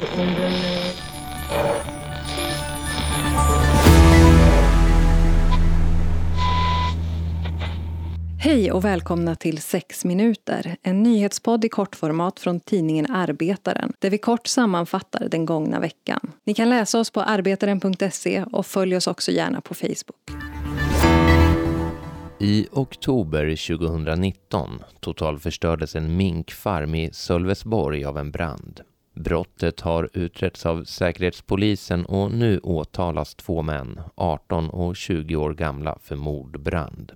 Hej och välkomna till 6 minuter, en nyhetspodd i kortformat från tidningen Arbetaren där vi kort sammanfattar den gångna veckan. Ni kan läsa oss på arbetaren.se och följ oss också gärna på Facebook. I oktober 2019 totalförstördes en minkfarm i Sölvesborg av en brand. Brottet har utretts av Säkerhetspolisen och nu åtalas två män, 18 och 20 år gamla, för mordbrand.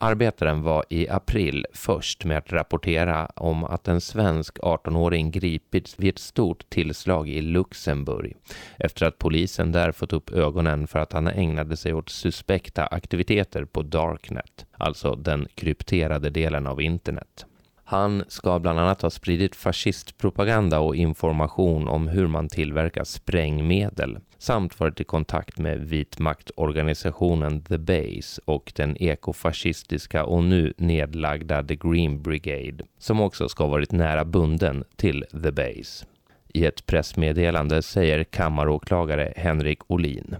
Arbetaren var i april först med att rapportera om att en svensk 18-åring gripits vid ett stort tillslag i Luxemburg efter att polisen där fått upp ögonen för att han ägnade sig åt suspekta aktiviteter på Darknet, alltså den krypterade delen av internet. Han ska bland annat ha spridit fascistpropaganda och information om hur man tillverkar sprängmedel samt varit i kontakt med vitmaktorganisationen The Base och den ekofascistiska och nu nedlagda The Green Brigade som också ska ha varit nära bunden till The Base. I ett pressmeddelande säger kammaråklagare Henrik Olin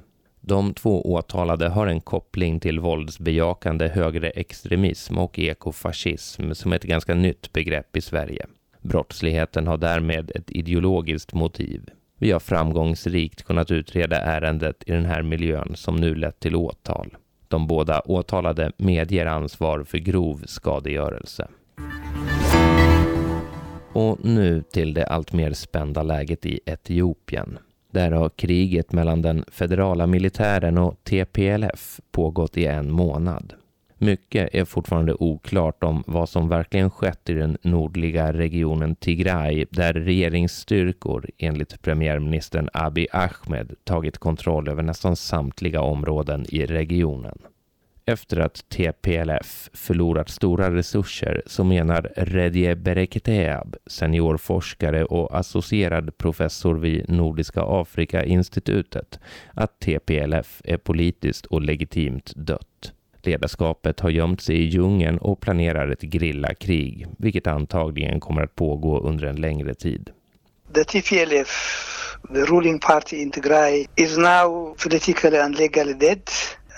de två åtalade har en koppling till våldsbejakande högerextremism och ekofascism som är ett ganska nytt begrepp i Sverige. Brottsligheten har därmed ett ideologiskt motiv. Vi har framgångsrikt kunnat utreda ärendet i den här miljön som nu lett till åtal. De båda åtalade medger ansvar för grov skadegörelse. Och nu till det allt mer spända läget i Etiopien. Där har kriget mellan den federala militären och TPLF pågått i en månad. Mycket är fortfarande oklart om vad som verkligen skett i den nordliga regionen Tigray där regeringsstyrkor enligt premiärministern Abiy Ahmed tagit kontroll över nästan samtliga områden i regionen. Efter att TPLF förlorat stora resurser så menar Redje Bereketeab, seniorforskare och associerad professor vid Nordiska Afrika-institutet, att TPLF är politiskt och legitimt dött. Ledarskapet har gömt sig i djungeln och planerar ett grillakrig, vilket antagligen kommer att pågå under en längre tid. The TPLF, the ruling party in Tigray, is now politically and legally dead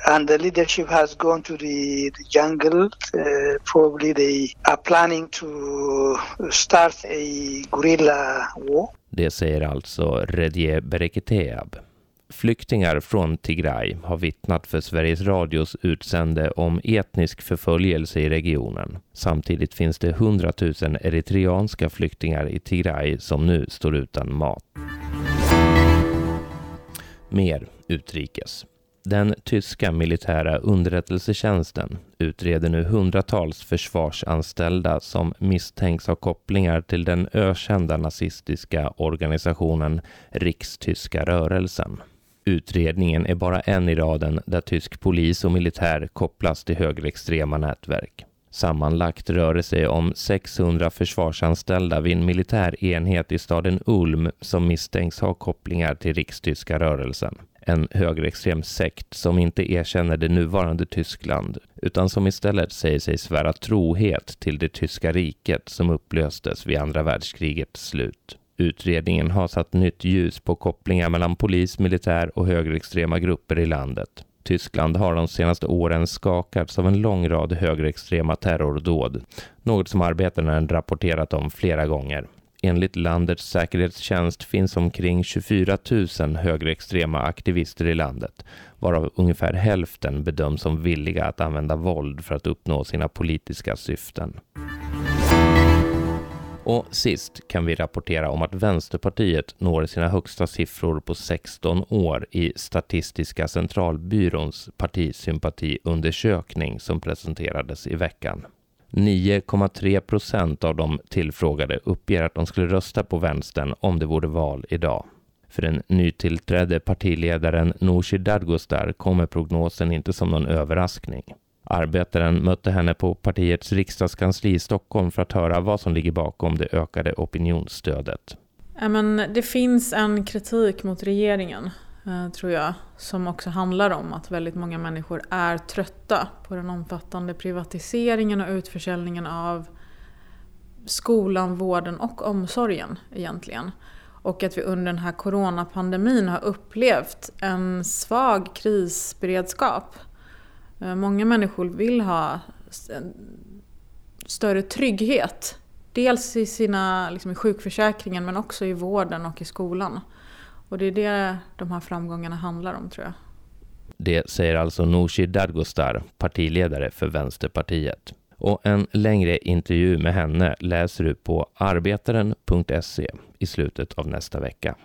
and the leadership has gone to the, the jungle. Uh, probably they are planning to start a guerrilla war. Det säger alltså Redje Bereketeab. Flyktingar från Tigray har vittnat för Sveriges Radios utsände om etnisk förföljelse i regionen. Samtidigt finns det 100 000 eritreanska flyktingar i Tigray som nu står utan mat. Mer utrikes. Den tyska militära underrättelsetjänsten utreder nu hundratals försvarsanställda som misstänks ha kopplingar till den ökända nazistiska organisationen Rikstyska rörelsen. Utredningen är bara en i raden där tysk polis och militär kopplas till högerextrema nätverk. Sammanlagt rör det sig om 600 försvarsanställda vid en militär enhet i staden Ulm som misstänks ha kopplingar till Rikstyska rörelsen en högerextrem sekt som inte erkänner det nuvarande Tyskland utan som istället säger sig svära trohet till det tyska riket som upplöstes vid andra världskrigets slut. Utredningen har satt nytt ljus på kopplingar mellan polis, militär och högerextrema grupper i landet. Tyskland har de senaste åren skakats av en lång rad högerextrema terrordåd, något som arbetarna rapporterat om flera gånger. Enligt landets säkerhetstjänst finns omkring 24 000 högerextrema aktivister i landet, varav ungefär hälften bedöms som villiga att använda våld för att uppnå sina politiska syften. Och sist kan vi rapportera om att Vänsterpartiet når sina högsta siffror på 16 år i Statistiska centralbyråns partisympatiundersökning som presenterades i veckan. 9,3 procent av de tillfrågade uppger att de skulle rösta på vänstern om det vore val idag. För den nytillträdde partiledaren Nooshi Dadgostar kommer prognosen inte som någon överraskning. Arbetaren mötte henne på partiets riksdagskansli i Stockholm för att höra vad som ligger bakom det ökade opinionsstödet. men det finns en kritik mot regeringen eh, tror jag, som också handlar om att väldigt många människor är trötta på den omfattande privatiseringen och utförsäljningen av skolan, vården och omsorgen egentligen. Och att vi under den här coronapandemin har upplevt en svag krisberedskap. Eh, många människor vill ha en större trygghet. Dels i, sina, liksom i sjukförsäkringen men också i vården och i skolan. Och det är det de här framgångarna handlar om tror jag. Det säger alltså Nooshi Dadgostar, partiledare för Vänsterpartiet. Och en längre intervju med henne läser du på arbetaren.se i slutet av nästa vecka.